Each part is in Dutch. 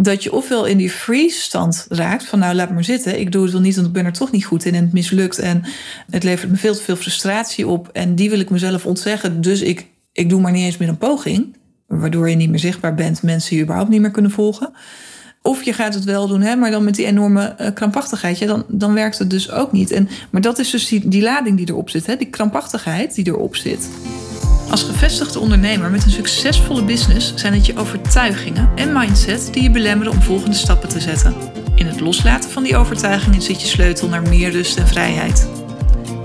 dat je ofwel in die freeze-stand raakt van nou laat maar zitten, ik doe het wel niet, want ik ben er toch niet goed in en het mislukt en het levert me veel te veel frustratie op en die wil ik mezelf ontzeggen, dus ik, ik doe maar niet eens meer een poging, waardoor je niet meer zichtbaar bent, mensen je überhaupt niet meer kunnen volgen. Of je gaat het wel doen, hè, maar dan met die enorme uh, krampachtigheid, ja, dan, dan werkt het dus ook niet. En, maar dat is dus die, die lading die erop zit, hè, die krampachtigheid die erop zit. Als gevestigde ondernemer met een succesvolle business zijn het je overtuigingen en mindset die je belemmeren om volgende stappen te zetten. In het loslaten van die overtuigingen zit je sleutel naar meer rust en vrijheid.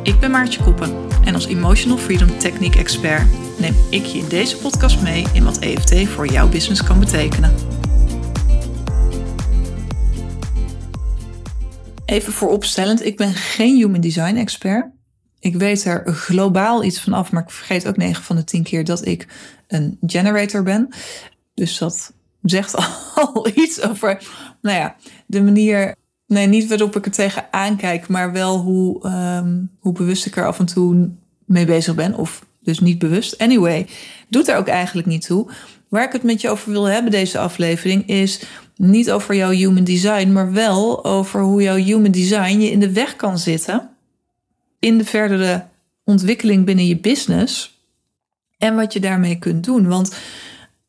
Ik ben Maartje Koppen en als Emotional Freedom Technique Expert neem ik je in deze podcast mee in wat EFT voor jouw business kan betekenen. Even vooropstellend, ik ben geen human design expert. Ik weet er globaal iets van af, maar ik vergeet ook 9 van de 10 keer dat ik een generator ben. Dus dat zegt al iets over, nou ja, de manier, nee, niet waarop ik er tegen aankijk, maar wel hoe, um, hoe bewust ik er af en toe mee bezig ben. Of dus niet bewust. Anyway, doet er ook eigenlijk niet toe. Waar ik het met je over wil hebben, deze aflevering, is niet over jouw human design, maar wel over hoe jouw human design je in de weg kan zitten in de verdere ontwikkeling binnen je business en wat je daarmee kunt doen. Want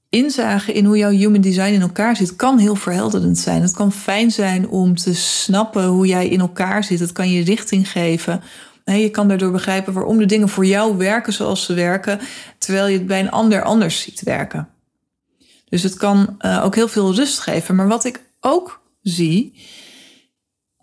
inzagen in hoe jouw human design in elkaar zit kan heel verhelderend zijn. Het kan fijn zijn om te snappen hoe jij in elkaar zit. Het kan je richting geven. Je kan daardoor begrijpen waarom de dingen voor jou werken zoals ze werken, terwijl je het bij een ander anders ziet werken. Dus het kan uh, ook heel veel rust geven. Maar wat ik ook zie,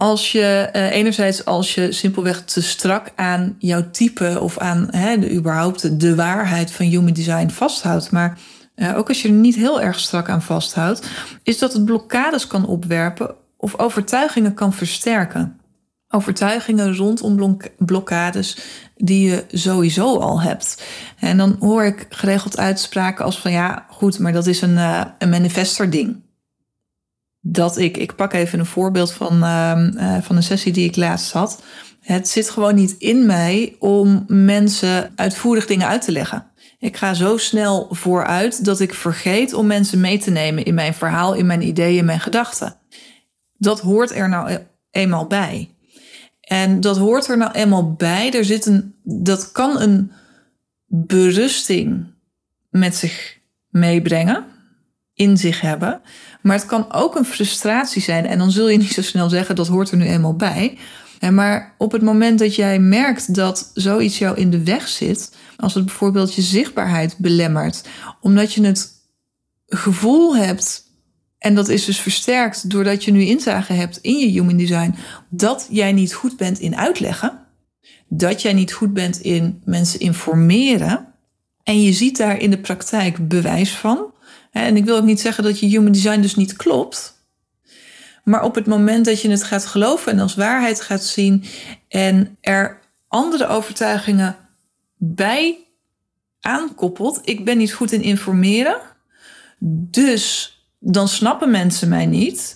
als je uh, enerzijds als je simpelweg te strak aan jouw type of aan hè, de, überhaupt de waarheid van human design vasthoudt, maar uh, ook als je er niet heel erg strak aan vasthoudt, is dat het blokkades kan opwerpen of overtuigingen kan versterken. Overtuigingen rondom blokkades die je sowieso al hebt. En dan hoor ik geregeld uitspraken als van ja, goed, maar dat is een, uh, een manifester ding dat ik, ik pak even een voorbeeld van, uh, van een sessie die ik laatst had. Het zit gewoon niet in mij om mensen uitvoerig dingen uit te leggen. Ik ga zo snel vooruit dat ik vergeet om mensen mee te nemen in mijn verhaal, in mijn ideeën, mijn gedachten. Dat hoort er nou e-, eenmaal bij. En dat hoort er nou eenmaal bij. Er zit een, dat kan een berusting met zich meebrengen, in zich hebben. Maar het kan ook een frustratie zijn. En dan zul je niet zo snel zeggen, dat hoort er nu eenmaal bij. Maar op het moment dat jij merkt dat zoiets jou in de weg zit, als het bijvoorbeeld je zichtbaarheid belemmert, omdat je het gevoel hebt, en dat is dus versterkt doordat je nu inzage hebt in je human design, dat jij niet goed bent in uitleggen, dat jij niet goed bent in mensen informeren, en je ziet daar in de praktijk bewijs van, en ik wil ook niet zeggen dat je human design dus niet klopt. Maar op het moment dat je het gaat geloven en als waarheid gaat zien en er andere overtuigingen bij aankoppelt, ik ben niet goed in informeren, dus dan snappen mensen mij niet.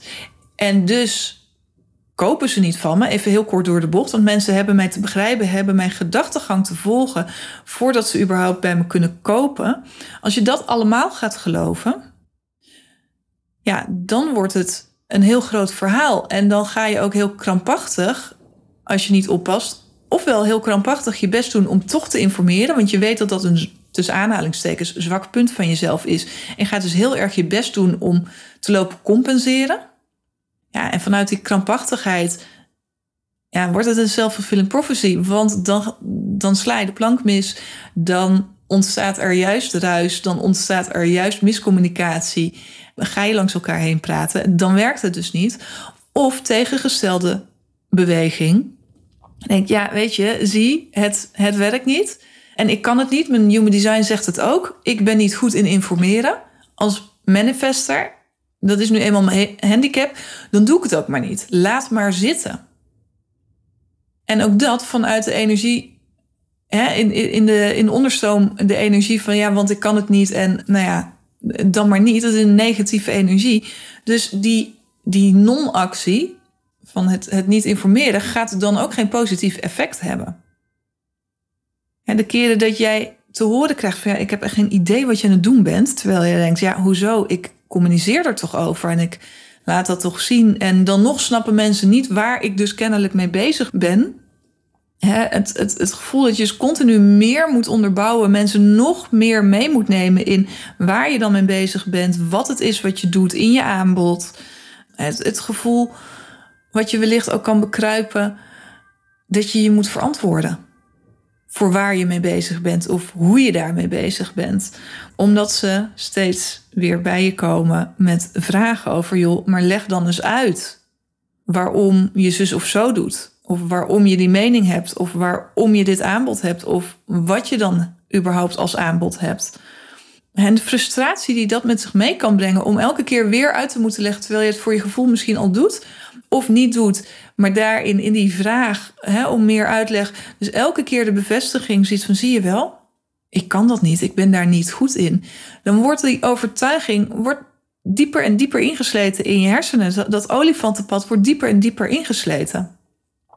En dus kopen ze niet van me. Even heel kort door de bocht. Want mensen hebben mij te begrijpen, hebben mijn gedachtegang te volgen voordat ze überhaupt bij me kunnen kopen. Als je dat allemaal gaat geloven, ja, dan wordt het een heel groot verhaal. En dan ga je ook heel krampachtig, als je niet oppast, ofwel heel krampachtig je best doen om toch te informeren, want je weet dat dat een tussen aanhalingstekens zwak punt van jezelf is. En gaat dus heel erg je best doen om te lopen compenseren. Ja, en vanuit die krampachtigheid ja, wordt het een self-fulfilling prophecy. Want dan, dan sla je de plank mis. Dan ontstaat er juist ruis. Dan ontstaat er juist miscommunicatie. Ga je langs elkaar heen praten. Dan werkt het dus niet. Of tegengestelde beweging. denk, ja, weet je, zie, het, het werkt niet. En ik kan het niet. Mijn human design zegt het ook. Ik ben niet goed in informeren. Als manifester dat is nu eenmaal mijn handicap, dan doe ik het ook maar niet. Laat maar zitten. En ook dat vanuit de energie, hè, in, in, de, in de onderstroom, de energie van ja, want ik kan het niet en nou ja, dan maar niet. Dat is een negatieve energie. Dus die, die non-actie van het, het niet informeren gaat dan ook geen positief effect hebben. En de keren dat jij te horen krijgt van ja, ik heb echt geen idee wat je aan het doen bent, terwijl je denkt, ja, hoezo? Ik, communiceer er toch over en ik laat dat toch zien. En dan nog snappen mensen niet waar ik dus kennelijk mee bezig ben. het, het, het gevoel dat je dus continu meer moet onderbouwen, mensen nog meer mee moet nemen in waar je dan mee bezig bent, wat het is wat je doet in je aanbod. Het, het gevoel wat je wellicht ook kan bekruipen, dat je je moet verantwoorden voor waar je mee bezig bent of hoe je daarmee bezig bent. Omdat ze steeds weer bij je komen met vragen over, joh, maar leg dan eens uit waarom je zus of zo doet. Of waarom je die mening hebt, of waarom je dit aanbod hebt, of wat je dan überhaupt als aanbod hebt. En de frustratie die dat met zich mee kan brengen om elke keer weer uit te moeten leggen, terwijl je het voor je gevoel misschien al doet of niet doet. Maar daarin, in die vraag hè, om meer uitleg, dus elke keer de bevestiging ziet van zie je wel, ik kan dat niet, ik ben daar niet goed in. Dan wordt die overtuiging wordt dieper en dieper ingesleten in je hersenen. Dat olifantenpad wordt dieper en dieper ingesleten.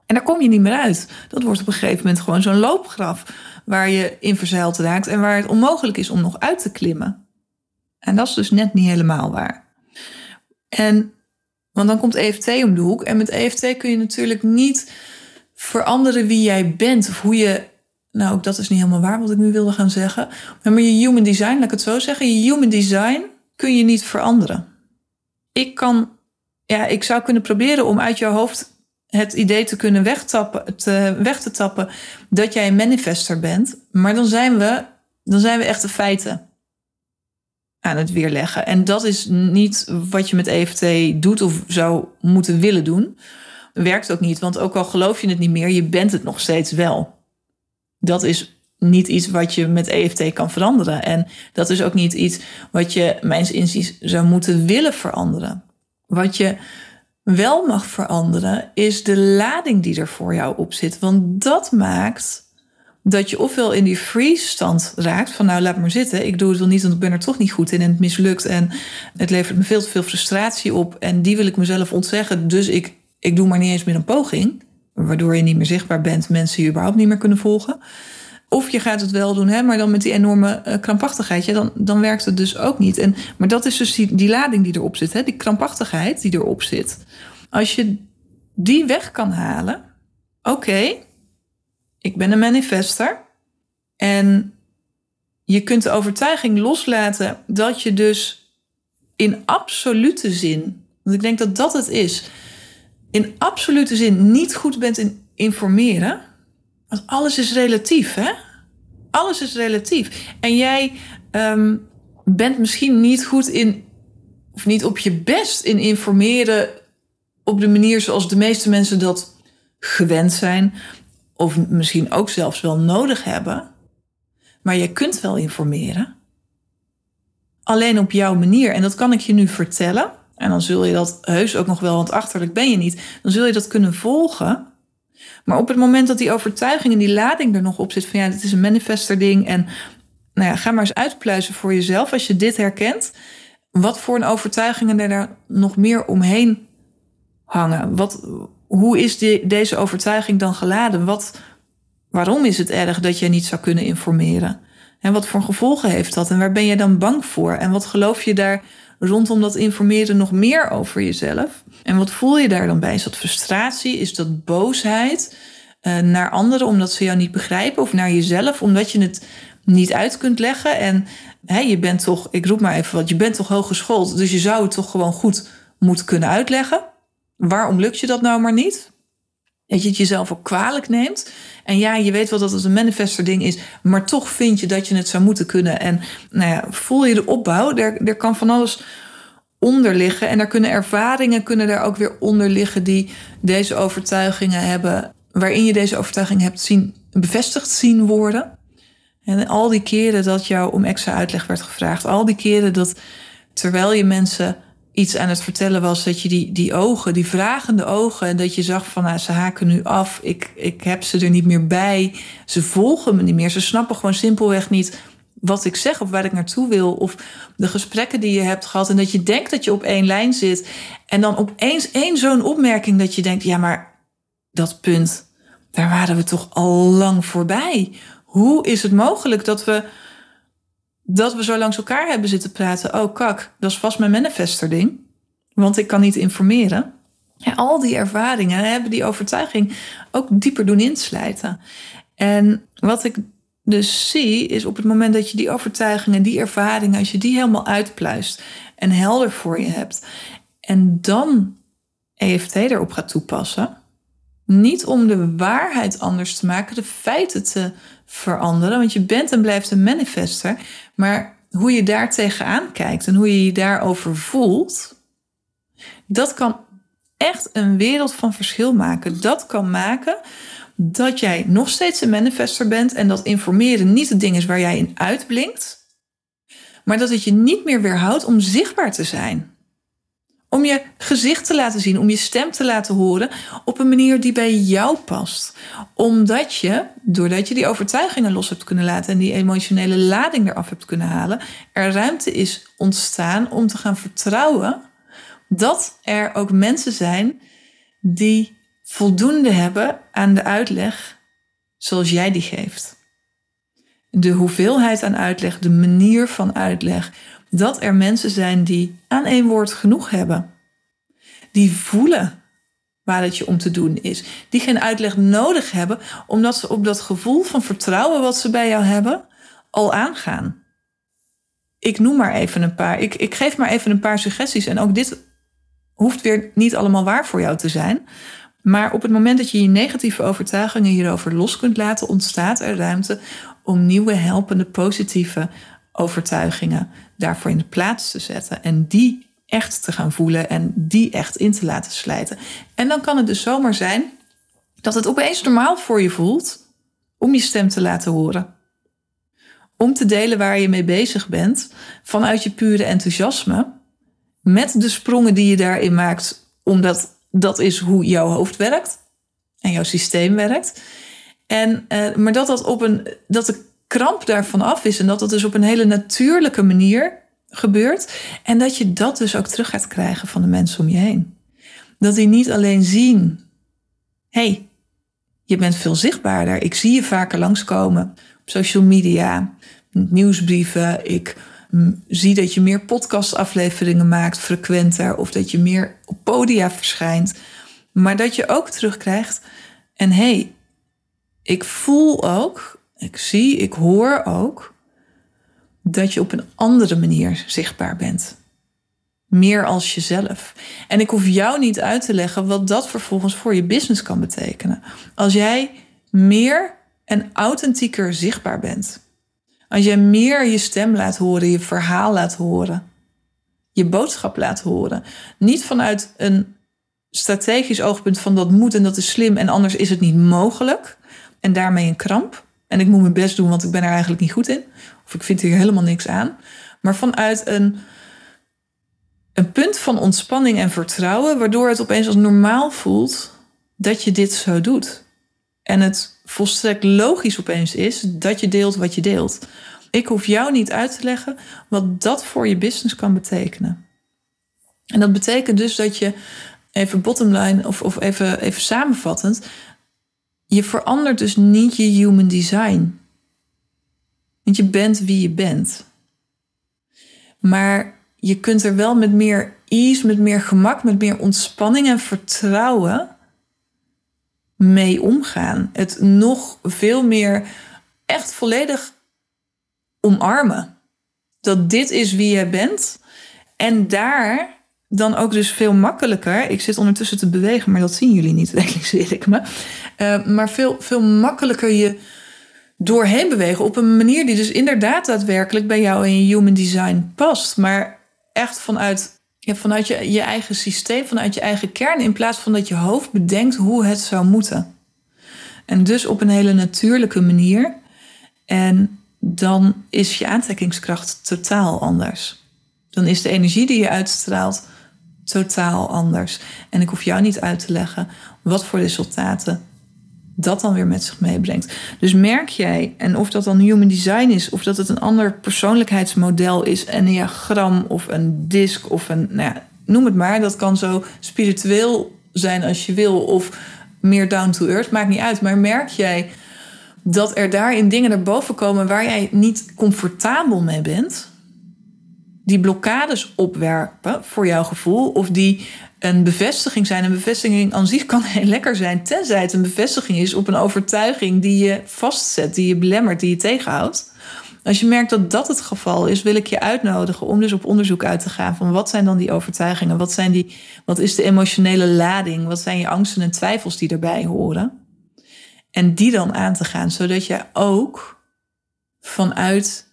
En daar kom je niet meer uit. Dat wordt op een gegeven moment gewoon zo'n loopgraf waar je in verzeild raakt en waar het onmogelijk is om nog uit te klimmen. En dat is dus net niet helemaal waar. En want dan komt EFT om de hoek. En met EFT kun je natuurlijk niet veranderen wie jij bent. Of hoe je. Nou, ook dat is niet helemaal waar wat ik nu wilde gaan zeggen. Maar je human design, laat ik het zo zeggen. Je human design kun je niet veranderen. Ik kan. Ja, ik zou kunnen proberen om uit jouw hoofd het idee te kunnen wegtappen, te, weg te tappen dat jij een manifester bent. Maar dan zijn we, dan zijn we echt de feiten aan het weerleggen. En dat is niet wat je met EFT doet of zou moeten willen doen. Werkt ook niet, want ook al geloof je het niet meer, je bent het nog steeds wel. Dat is niet iets wat je met EFT kan veranderen. En dat is ook niet iets wat je, mijns inziens, zou moeten willen veranderen. Wat je wel mag veranderen, is de lading die er voor jou op zit. Want dat maakt dat je ofwel in die freeze-stand raakt van nou laat maar zitten, ik doe het wel niet, want ik ben er toch niet goed in en het mislukt en het levert me veel te veel frustratie op en die wil ik mezelf ontzeggen, dus ik, ik doe maar niet eens meer een poging, waardoor je niet meer zichtbaar bent, mensen je überhaupt niet meer kunnen volgen. Of je gaat het wel doen, hè, maar dan met die enorme uh, krampachtigheid, ja, dan, dan werkt het dus ook niet. En, maar dat is dus die, die lading die erop zit, hè, die krampachtigheid die erop zit. Als je die weg kan halen, oké, ik ben een manifester. En je kunt de overtuiging loslaten dat je dus in absolute zin, want ik denk dat dat het is, in absolute zin niet goed bent in informeren. Want alles is relatief, hè? Alles is relatief. En jij ehm, bent misschien niet goed in, of niet op je best in informeren op de manier zoals de meeste mensen dat gewend zijn of misschien ook zelfs wel nodig hebben. Maar je kunt wel informeren. Alleen op jouw manier. En dat kan ik je nu vertellen. En dan zul je dat heus ook nog wel, want achterlijk ben je niet. Dan zul je dat kunnen volgen. Maar op het moment dat die overtuiging en die lading er nog op zit van ja, dit is een manifester ding. En nou ja, ga maar eens uitpluizen voor jezelf als je dit herkent. Wat voor een overtuigingen er daar nog meer omheen hangen? Wat, hoe is die, deze overtuiging dan geladen? Wat, waarom is het erg dat je niet zou kunnen informeren? En wat voor gevolgen heeft dat? En waar ben je dan bang voor? En wat geloof je daar rondom dat informeren nog meer over jezelf? En wat voel je daar dan bij? Is dat frustratie? Is dat boosheid uh, naar anderen omdat ze jou niet begrijpen? Of naar jezelf omdat je het niet uit kunt leggen? En je bent toch, ik roep maar even wat, je bent toch hooggeschoold, dus je zou het toch gewoon goed moeten kunnen uitleggen? Waarom lukt je dat nou maar niet? Dat je het jezelf ook kwalijk neemt. En ja, je weet wel dat het een manifester ding is, maar toch vind je dat je het zou moeten kunnen. En nou ja, voel je de opbouw, er, kan van alles onder liggen. En daar kunnen ervaringen kunnen daar ook weer onder liggen die deze overtuigingen hebben, waarin je deze overtuiging hebt zien, bevestigd zien worden. En al die keren dat jou om extra uitleg werd gevraagd, al die keren dat terwijl je mensen iets aan het vertellen was, dat je die, die ogen, die vragende ogen, en dat je zag van nou, ze haken nu af, ik, ik heb ze er niet meer bij, ze volgen me niet meer, ze snappen gewoon simpelweg niet wat ik zeg of waar ik naartoe wil, of de gesprekken die je hebt gehad en dat je denkt dat je op één lijn zit en dan opeens één zo'n opmerking dat je denkt, ja maar dat punt, daar waren we toch al lang voorbij. Hoe is het mogelijk dat we dat we zo langs elkaar hebben zitten praten. Oh, kak, dat is vast mijn manifester-ding. Want ik kan niet informeren. Ja, al die ervaringen hebben die overtuiging ook dieper doen inslijten. En wat ik dus zie, is op het moment dat je die overtuigingen, die ervaringen, als je die helemaal uitpluist en helder voor je hebt. En dan EFT erop gaat toepassen. Niet om de waarheid anders te maken, de feiten te veranderen. Want je bent en blijft een manifester. Maar hoe je daar tegenaan kijkt en hoe je je daarover voelt, dat kan echt een wereld van verschil maken. Dat kan maken dat jij nog steeds een manifester bent en dat informeren niet het ding is waar jij in uitblinkt, maar dat het je niet meer weerhoudt om zichtbaar te zijn. Om je gezicht te laten zien, om je stem te laten horen op een manier die bij jou past. Omdat je, doordat je die overtuigingen los hebt kunnen laten en die emotionele lading eraf hebt kunnen halen, er ruimte is ontstaan om te gaan vertrouwen dat er ook mensen zijn die voldoende hebben aan de uitleg zoals jij die geeft. De hoeveelheid aan uitleg, de manier van uitleg, dat er mensen zijn die aan één woord genoeg hebben. Die voelen waar het je om te doen is. Die geen uitleg nodig hebben, omdat ze op dat gevoel van vertrouwen wat ze bij jou hebben al aangaan. Ik noem maar even een paar. Ik, ik geef maar even een paar suggesties. En ook dit hoeft weer niet allemaal waar voor jou te zijn. Maar op het moment dat je je negatieve overtuigingen hierover los kunt laten, ontstaat er ruimte om nieuwe helpende positieve overtuigingen daarvoor in de plaats te zetten. En die echt te gaan voelen en die echt in te laten slijten. En dan kan het dus zomaar zijn dat het opeens normaal voor je voelt om je stem te laten horen. Om te delen waar je mee bezig bent vanuit je pure enthousiasme. Met de sprongen die je daarin maakt, omdat dat is hoe jouw hoofd werkt en jouw systeem werkt. En, uh, maar dat dat op een dat de kramp daarvan af is en dat dat dus op een hele natuurlijke manier gebeurt. En dat je dat dus ook terug gaat krijgen van de mensen om je heen. Dat die niet alleen zien: hey, je bent veel zichtbaarder. Ik zie je vaker langskomen op social media, nieuwsbrieven. Ik mm, zie dat je meer podcastafleveringen maakt, frequenter. Of dat je meer op podia verschijnt. Maar dat je ook terugkrijgt. En hey, ik voel ook, ik zie, ik hoor ook dat je op een andere manier zichtbaar bent. Meer als jezelf. En ik hoef jou niet uit te leggen wat dat vervolgens voor je business kan betekenen. Als jij meer en authentieker zichtbaar bent. Als jij meer je stem laat horen, je verhaal laat horen, je boodschap laat horen. Niet vanuit een strategisch oogpunt van dat moet en dat is slim en anders is het niet mogelijk. En daarmee een kramp. En ik moet mijn best doen, want ik ben er eigenlijk niet goed in. Of ik vind hier helemaal niks aan. Maar vanuit een, een punt van ontspanning en vertrouwen, waardoor het opeens als normaal voelt dat je dit zo doet. En het volstrekt logisch opeens is dat je deelt wat je deelt. Ik hoef jou niet uit te leggen wat dat voor je business kan betekenen. En dat betekent dus dat je, even bottomline of, of even, even samenvattend, je verandert dus niet je human design. Want je bent wie je bent. Maar je kunt er wel met meer ease, met meer gemak, met meer ontspanning en vertrouwen mee omgaan. Het nog veel meer echt volledig omarmen. Dat dit is wie je bent. En daar dan ook dus veel makkelijker. Ik zit ondertussen te bewegen, maar dat zien jullie niet, realiseer ik me. Uh, maar veel, veel makkelijker je doorheen bewegen op een manier die dus inderdaad daadwerkelijk bij jou in je human design past. Maar echt vanuit, ja, vanuit je, je eigen systeem, vanuit je eigen kern, in plaats van dat je hoofd bedenkt hoe het zou moeten. En dus op een hele natuurlijke manier. En dan is je aantrekkingskracht totaal anders. Dan is de energie die je uitstraalt totaal anders. En ik hoef jou niet uit te leggen wat voor resultaten dat dan weer met zich meebrengt. Dus merk jij, en of dat dan human design is, of dat het een ander persoonlijkheidsmodel is, een diagram of een disc of een, nou ja, noem het maar, dat kan zo spiritueel zijn als je wil, of meer down to earth, maakt niet uit. Maar merk jij dat er daarin dingen naar boven komen waar jij niet comfortabel mee bent, die blokkades opwerpen voor jouw gevoel, of die een bevestiging zijn. Een bevestiging aan zich kan heel lekker zijn, tenzij het een bevestiging is op een overtuiging die je vastzet, die je belemmert, die je tegenhoudt. Als je merkt dat dat het geval is, wil ik je uitnodigen om dus op onderzoek uit te gaan van wat zijn dan die overtuigingen? Wat, zijn die, wat is de emotionele lading? Wat zijn je angsten en twijfels die erbij horen? En die dan aan te gaan, zodat je ook vanuit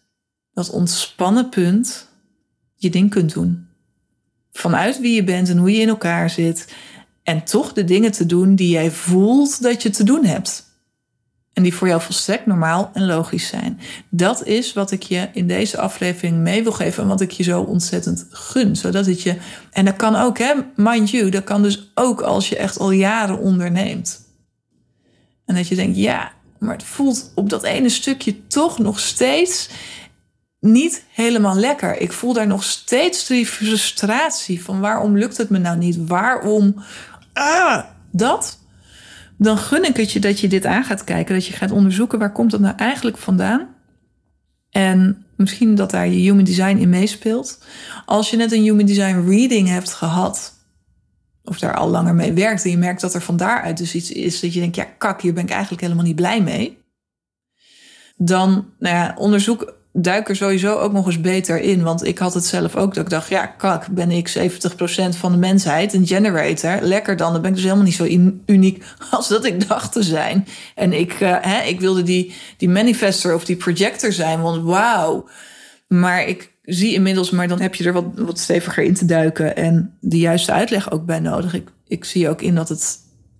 dat ontspannen punt je ding kunt doen. Vanuit wie je bent en hoe je in elkaar zit. En toch de dingen te doen die jij voelt dat je te doen hebt. En die voor jou volstrekt normaal en logisch zijn. Dat is wat ik je in deze aflevering mee wil geven. En wat ik je zo ontzettend gun. Zodat het je. En dat kan ook, hè, mind you, dat kan dus ook als je echt al jaren onderneemt. En dat je denkt, ja, maar het voelt op dat ene stukje toch nog steeds niet helemaal lekker. Ik voel daar nog steeds die frustratie van waarom lukt het me nou niet? Waarom? Ah, dat. Dan gun ik het je dat je dit aan gaat kijken. Dat je gaat onderzoeken waar komt dat nou eigenlijk vandaan. En misschien dat daar je human design in meespeelt. Als je net een human design reading hebt gehad. Of daar al langer mee werkt. En je merkt dat er van daaruit dus iets is dat je denkt. Ja kak, hier ben ik eigenlijk helemaal niet blij mee. Dan nou ja, onderzoek duik er sowieso ook nog eens beter in. Want ik had het zelf ook. Dat ik dacht, ja, kak, ben ik 70% van de mensheid. Een generator. Lekker dan. Dan ben ik dus helemaal niet zo uniek als dat ik dacht te zijn. En ik, uh, hè, ik wilde die, die manifester of die projector zijn. Want wauw. Maar ik zie inmiddels, maar dan heb je er wat, wat steviger in te duiken. En de juiste uitleg ook bij nodig. Ik, ik zie ook in dat, het,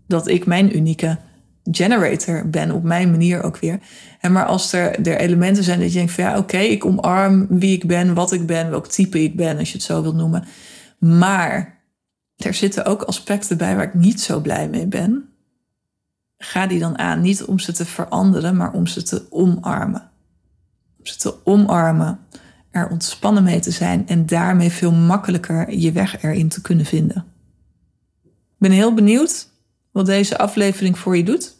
dat ik mijn unieke generator ben, op mijn manier ook weer. En maar als er, er elementen zijn dat je denkt van ja, oké, ik omarm wie ik ben, wat ik ben, welk type ik ben, als je het zo wilt noemen. Maar er zitten ook aspecten bij waar ik niet zo blij mee ben. Ga die dan aan, niet om ze te veranderen, maar om ze te omarmen. Om ze te omarmen, er ontspannen mee te zijn en daarmee veel makkelijker je weg erin te kunnen vinden. Ik ben heel benieuwd wat deze aflevering voor je doet.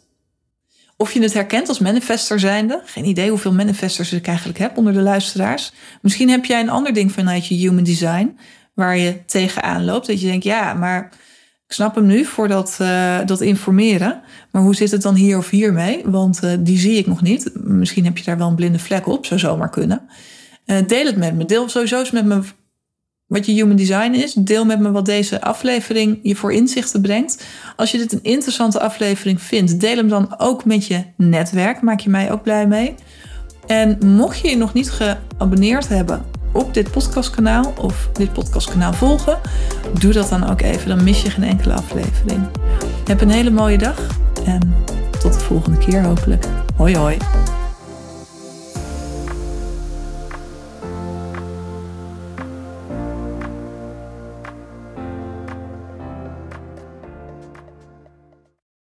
Of je het herkent als manifester zijnde. Geen idee hoeveel manifestors ik eigenlijk heb onder de luisteraars. Misschien heb jij een ander ding vanuit je human design. Waar je tegenaan loopt. Dat je denkt, ja, maar ik snap hem nu voor dat, uh, dat informeren. Maar hoe zit het dan hier of hier mee? Want uh, die zie ik nog niet. Misschien heb je daar wel een blinde vlek op. Zou zomaar kunnen. Uh, deel het met me. Deel sowieso eens met me wat je human design is. Deel met me wat deze aflevering je voor inzichten brengt. Als je dit een interessante aflevering vindt, deel hem dan ook met je netwerk. Maak je mij ook blij mee. En mocht je je nog niet geabonneerd hebben op dit podcastkanaal of dit podcastkanaal volgen, doe dat dan ook even. Dan mis je geen enkele aflevering. Heb een hele mooie dag en tot de volgende keer hopelijk. Hoi hoi.